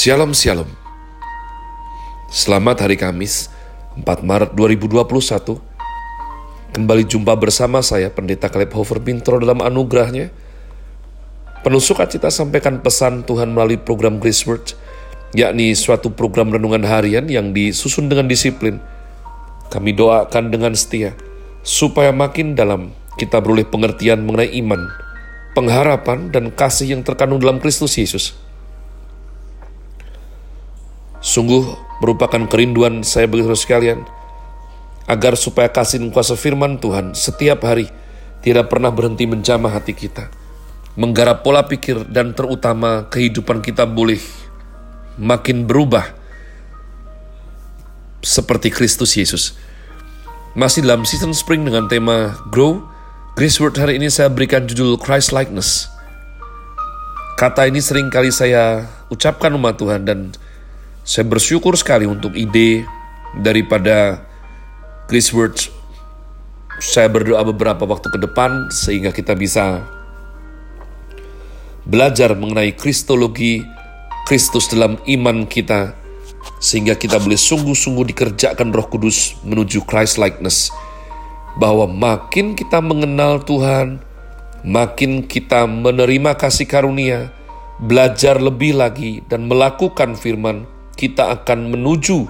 Shalom Shalom Selamat hari Kamis 4 Maret 2021 Kembali jumpa bersama saya Pendeta Kaleb Hofer Bintro dalam anugerahnya Penuh sukacita sampaikan pesan Tuhan melalui program Grace Word yakni suatu program renungan harian yang disusun dengan disiplin. Kami doakan dengan setia supaya makin dalam kita beroleh pengertian mengenai iman, pengharapan, dan kasih yang terkandung dalam Kristus Yesus. Sungguh merupakan kerinduan saya bagi saudara sekalian, agar supaya kasih dan kuasa firman Tuhan setiap hari tidak pernah berhenti menjamah hati kita, menggarap pola pikir dan terutama kehidupan kita boleh makin berubah seperti Kristus Yesus. Masih dalam season spring dengan tema Grow, Grace Word hari ini saya berikan judul Christ Likeness. Kata ini sering kali saya ucapkan umat Tuhan dan saya bersyukur sekali untuk ide daripada Chris Words. Saya berdoa beberapa waktu ke depan sehingga kita bisa belajar mengenai kristologi Kristus dalam iman kita sehingga kita boleh sungguh-sungguh dikerjakan Roh Kudus menuju Christ likeness bahwa makin kita mengenal Tuhan makin kita menerima kasih karunia belajar lebih lagi dan melakukan firman kita akan menuju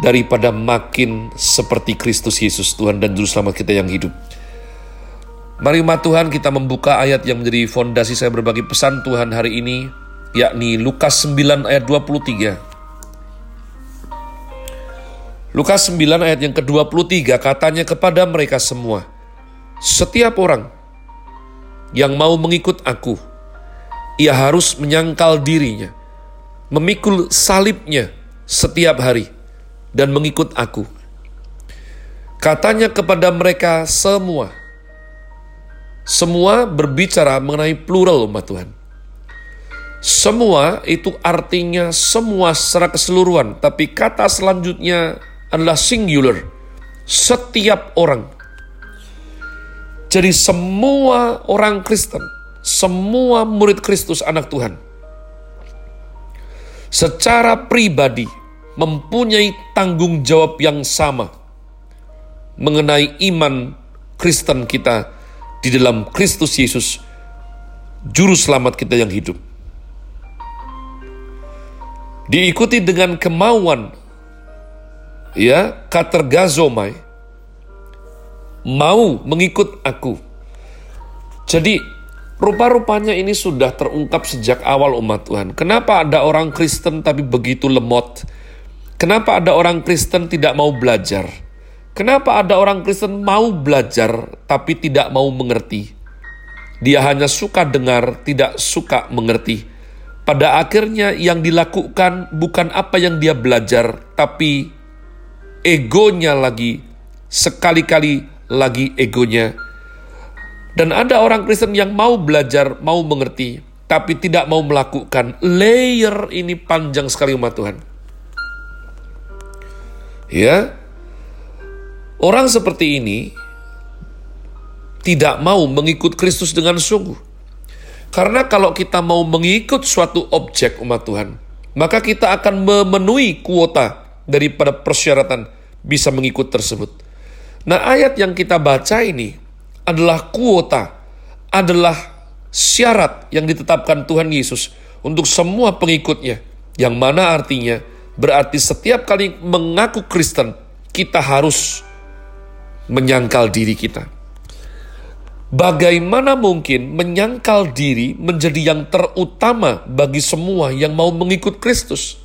daripada makin seperti Kristus Yesus Tuhan dan Juru Selamat kita yang hidup. Mari umat Tuhan kita membuka ayat yang menjadi fondasi saya berbagi pesan Tuhan hari ini, yakni Lukas 9 ayat 23. Lukas 9 ayat yang ke-23 katanya kepada mereka semua, setiap orang yang mau mengikut aku, ia harus menyangkal dirinya, memikul salibnya setiap hari dan mengikut aku. Katanya kepada mereka semua, semua berbicara mengenai plural umat Tuhan. Semua itu artinya semua secara keseluruhan, tapi kata selanjutnya adalah singular. Setiap orang. Jadi semua orang Kristen, semua murid Kristus anak Tuhan secara pribadi mempunyai tanggung jawab yang sama mengenai iman Kristen kita di dalam Kristus Yesus, Juru Selamat kita yang hidup. Diikuti dengan kemauan, ya, katergazomai, mau mengikut aku. Jadi Rupa-rupanya ini sudah terungkap sejak awal umat Tuhan. Kenapa ada orang Kristen tapi begitu lemot? Kenapa ada orang Kristen tidak mau belajar? Kenapa ada orang Kristen mau belajar tapi tidak mau mengerti? Dia hanya suka dengar, tidak suka mengerti. Pada akhirnya yang dilakukan bukan apa yang dia belajar, tapi egonya lagi, sekali-kali lagi egonya dan ada orang Kristen yang mau belajar, mau mengerti, tapi tidak mau melakukan. Layer ini panjang sekali umat Tuhan. Ya, orang seperti ini tidak mau mengikut Kristus dengan sungguh. Karena kalau kita mau mengikut suatu objek umat Tuhan, maka kita akan memenuhi kuota daripada persyaratan bisa mengikut tersebut. Nah ayat yang kita baca ini adalah kuota, adalah syarat yang ditetapkan Tuhan Yesus untuk semua pengikutnya. Yang mana artinya berarti setiap kali mengaku Kristen, kita harus menyangkal diri kita. Bagaimana mungkin menyangkal diri menjadi yang terutama bagi semua yang mau mengikut Kristus?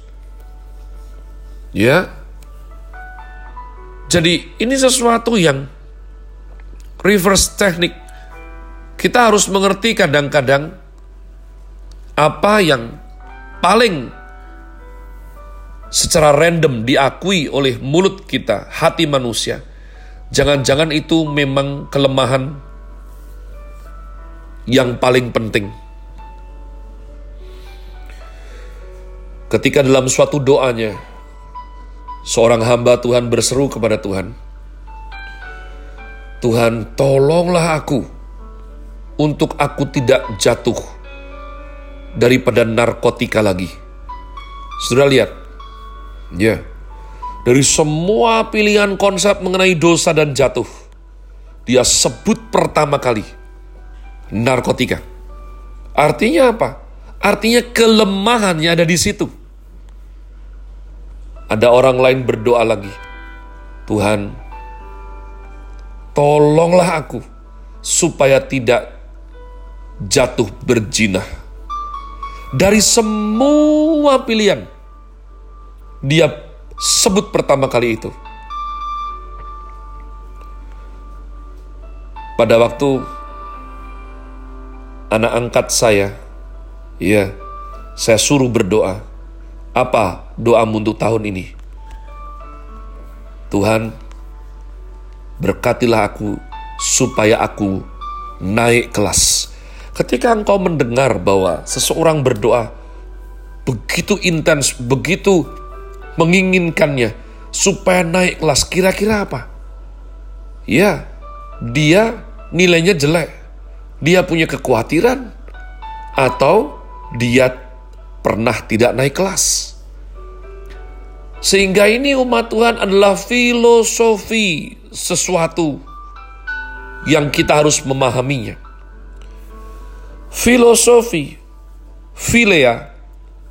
Ya. Jadi ini sesuatu yang reverse teknik. Kita harus mengerti kadang-kadang apa yang paling secara random diakui oleh mulut kita, hati manusia. Jangan-jangan itu memang kelemahan yang paling penting. Ketika dalam suatu doanya, seorang hamba Tuhan berseru kepada Tuhan, Tuhan, tolonglah aku untuk aku tidak jatuh daripada narkotika lagi. Sudah lihat? Ya. Dari semua pilihan konsep mengenai dosa dan jatuh, dia sebut pertama kali narkotika. Artinya apa? Artinya kelemahannya ada di situ. Ada orang lain berdoa lagi. Tuhan, tolonglah aku supaya tidak jatuh berjinah. Dari semua pilihan, dia sebut pertama kali itu. Pada waktu anak angkat saya, ya, saya suruh berdoa. Apa doamu untuk tahun ini? Tuhan, berkatilah aku supaya aku naik kelas Ketika engkau mendengar bahwa seseorang berdoa begitu intens, begitu menginginkannya supaya naik kelas, kira-kira apa? Ya, dia nilainya jelek. Dia punya kekhawatiran atau dia pernah tidak naik kelas. Sehingga ini umat Tuhan adalah filosofi sesuatu yang kita harus memahaminya filosofi, philea,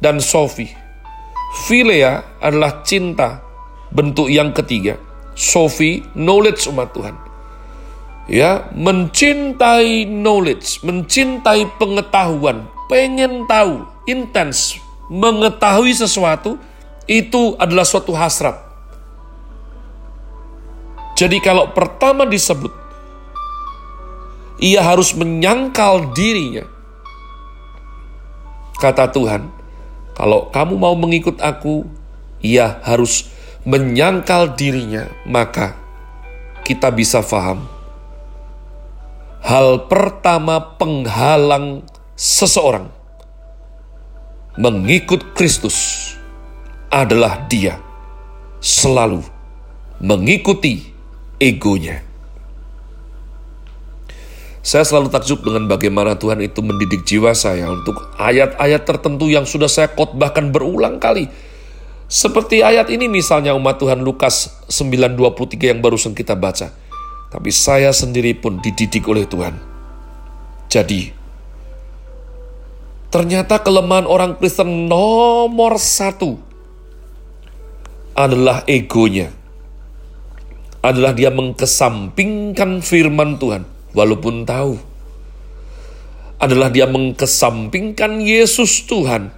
dan sofi. Philea adalah cinta, bentuk yang ketiga. Sofi, knowledge umat Tuhan. Ya, mencintai knowledge, mencintai pengetahuan, pengen tahu, intens, mengetahui sesuatu, itu adalah suatu hasrat. Jadi kalau pertama disebut ia harus menyangkal dirinya. Kata Tuhan, kalau kamu mau mengikut aku, ia harus menyangkal dirinya, maka kita bisa faham. Hal pertama penghalang seseorang mengikut Kristus adalah dia selalu mengikuti egonya. Saya selalu takjub dengan bagaimana Tuhan itu mendidik jiwa saya untuk ayat-ayat tertentu yang sudah saya khotbahkan berulang kali. Seperti ayat ini misalnya umat Tuhan Lukas 9.23 yang barusan kita baca. Tapi saya sendiri pun dididik oleh Tuhan. Jadi, ternyata kelemahan orang Kristen nomor satu adalah egonya. Adalah dia mengkesampingkan firman Tuhan walaupun tahu adalah dia mengkesampingkan Yesus Tuhan.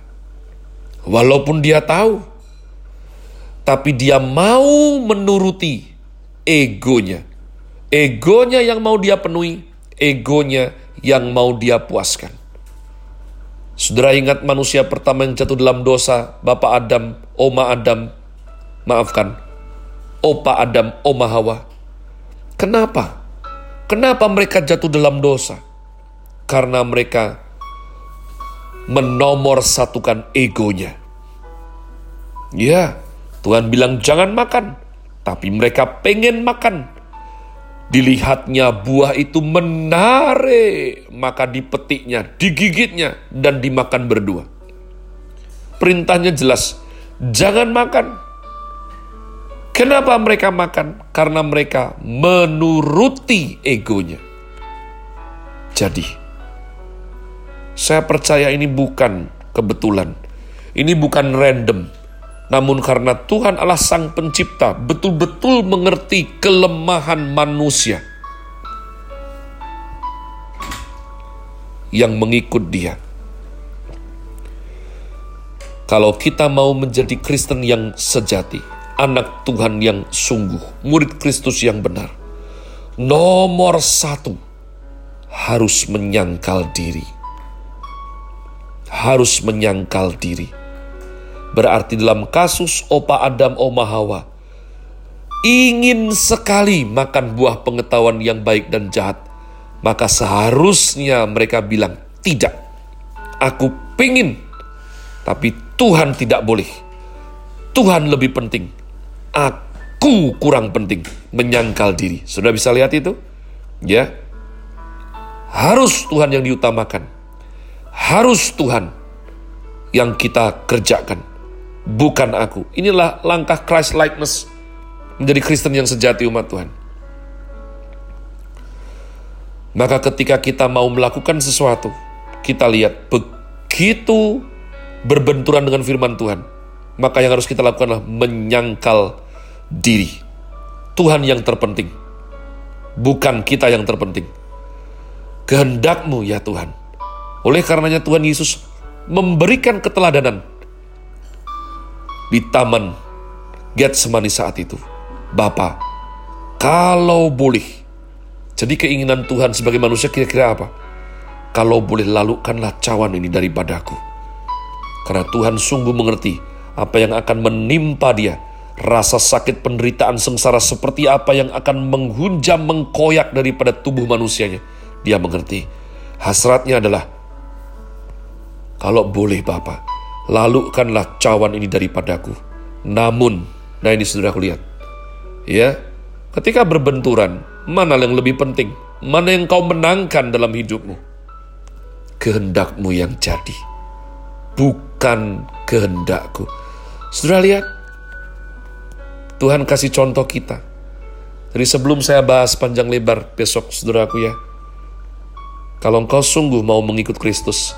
Walaupun dia tahu, tapi dia mau menuruti egonya. Egonya yang mau dia penuhi, egonya yang mau dia puaskan. Saudara ingat manusia pertama yang jatuh dalam dosa, Bapak Adam, Oma Adam, maafkan, Opa Adam, Oma Hawa. Kenapa? Kenapa mereka jatuh dalam dosa? Karena mereka menomor satukan egonya. Ya, Tuhan bilang jangan makan, tapi mereka pengen makan. Dilihatnya buah itu menarik, maka dipetiknya, digigitnya, dan dimakan berdua. Perintahnya jelas, jangan makan, Kenapa mereka makan? Karena mereka menuruti egonya. Jadi, saya percaya ini bukan kebetulan. Ini bukan random. Namun karena Tuhan Allah Sang Pencipta betul-betul mengerti kelemahan manusia yang mengikut dia. Kalau kita mau menjadi Kristen yang sejati, anak Tuhan yang sungguh, murid Kristus yang benar. Nomor satu, harus menyangkal diri. Harus menyangkal diri. Berarti dalam kasus Opa Adam, Oma Hawa, ingin sekali makan buah pengetahuan yang baik dan jahat, maka seharusnya mereka bilang, tidak, aku pingin, tapi Tuhan tidak boleh. Tuhan lebih penting aku kurang penting menyangkal diri. Sudah bisa lihat itu? Ya. Harus Tuhan yang diutamakan. Harus Tuhan yang kita kerjakan. bukan aku. Inilah langkah Christ likeness menjadi Kristen yang sejati umat Tuhan. Maka ketika kita mau melakukan sesuatu, kita lihat begitu berbenturan dengan firman Tuhan, maka yang harus kita lakukan adalah menyangkal diri. Tuhan yang terpenting, bukan kita yang terpenting. Kehendakmu ya Tuhan. Oleh karenanya Tuhan Yesus memberikan keteladanan di taman Getsemani saat itu. Bapa, kalau boleh, jadi keinginan Tuhan sebagai manusia kira-kira apa? Kalau boleh lalukanlah cawan ini daripadaku. Karena Tuhan sungguh mengerti apa yang akan menimpa dia. Rasa sakit penderitaan sengsara seperti apa yang akan menghunjam, mengkoyak daripada tubuh manusianya. Dia mengerti. Hasratnya adalah, kalau boleh Bapak, lalukanlah cawan ini daripadaku. Namun, nah ini sudah aku lihat. Ya, ketika berbenturan, Mana yang lebih penting? Mana yang kau menangkan dalam hidupmu? Kehendakmu yang jadi, bukan kehendakku. Sudah lihat? Tuhan kasih contoh kita. Jadi sebelum saya bahas panjang lebar besok, saudaraku ya. Kalau engkau sungguh mau mengikut Kristus,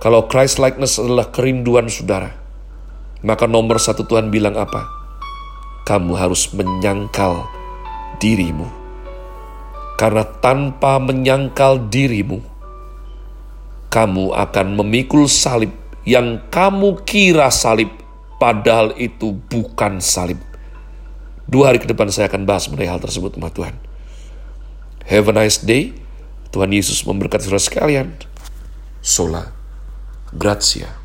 kalau Christ likeness adalah kerinduan saudara, maka nomor satu Tuhan bilang apa? Kamu harus menyangkal dirimu karena tanpa menyangkal dirimu, kamu akan memikul salib yang kamu kira salib, padahal itu bukan salib. Dua hari ke depan saya akan bahas mengenai hal tersebut, umat Tuhan. Have a nice day. Tuhan Yesus memberkati saudara sekalian. Sola. Grazie.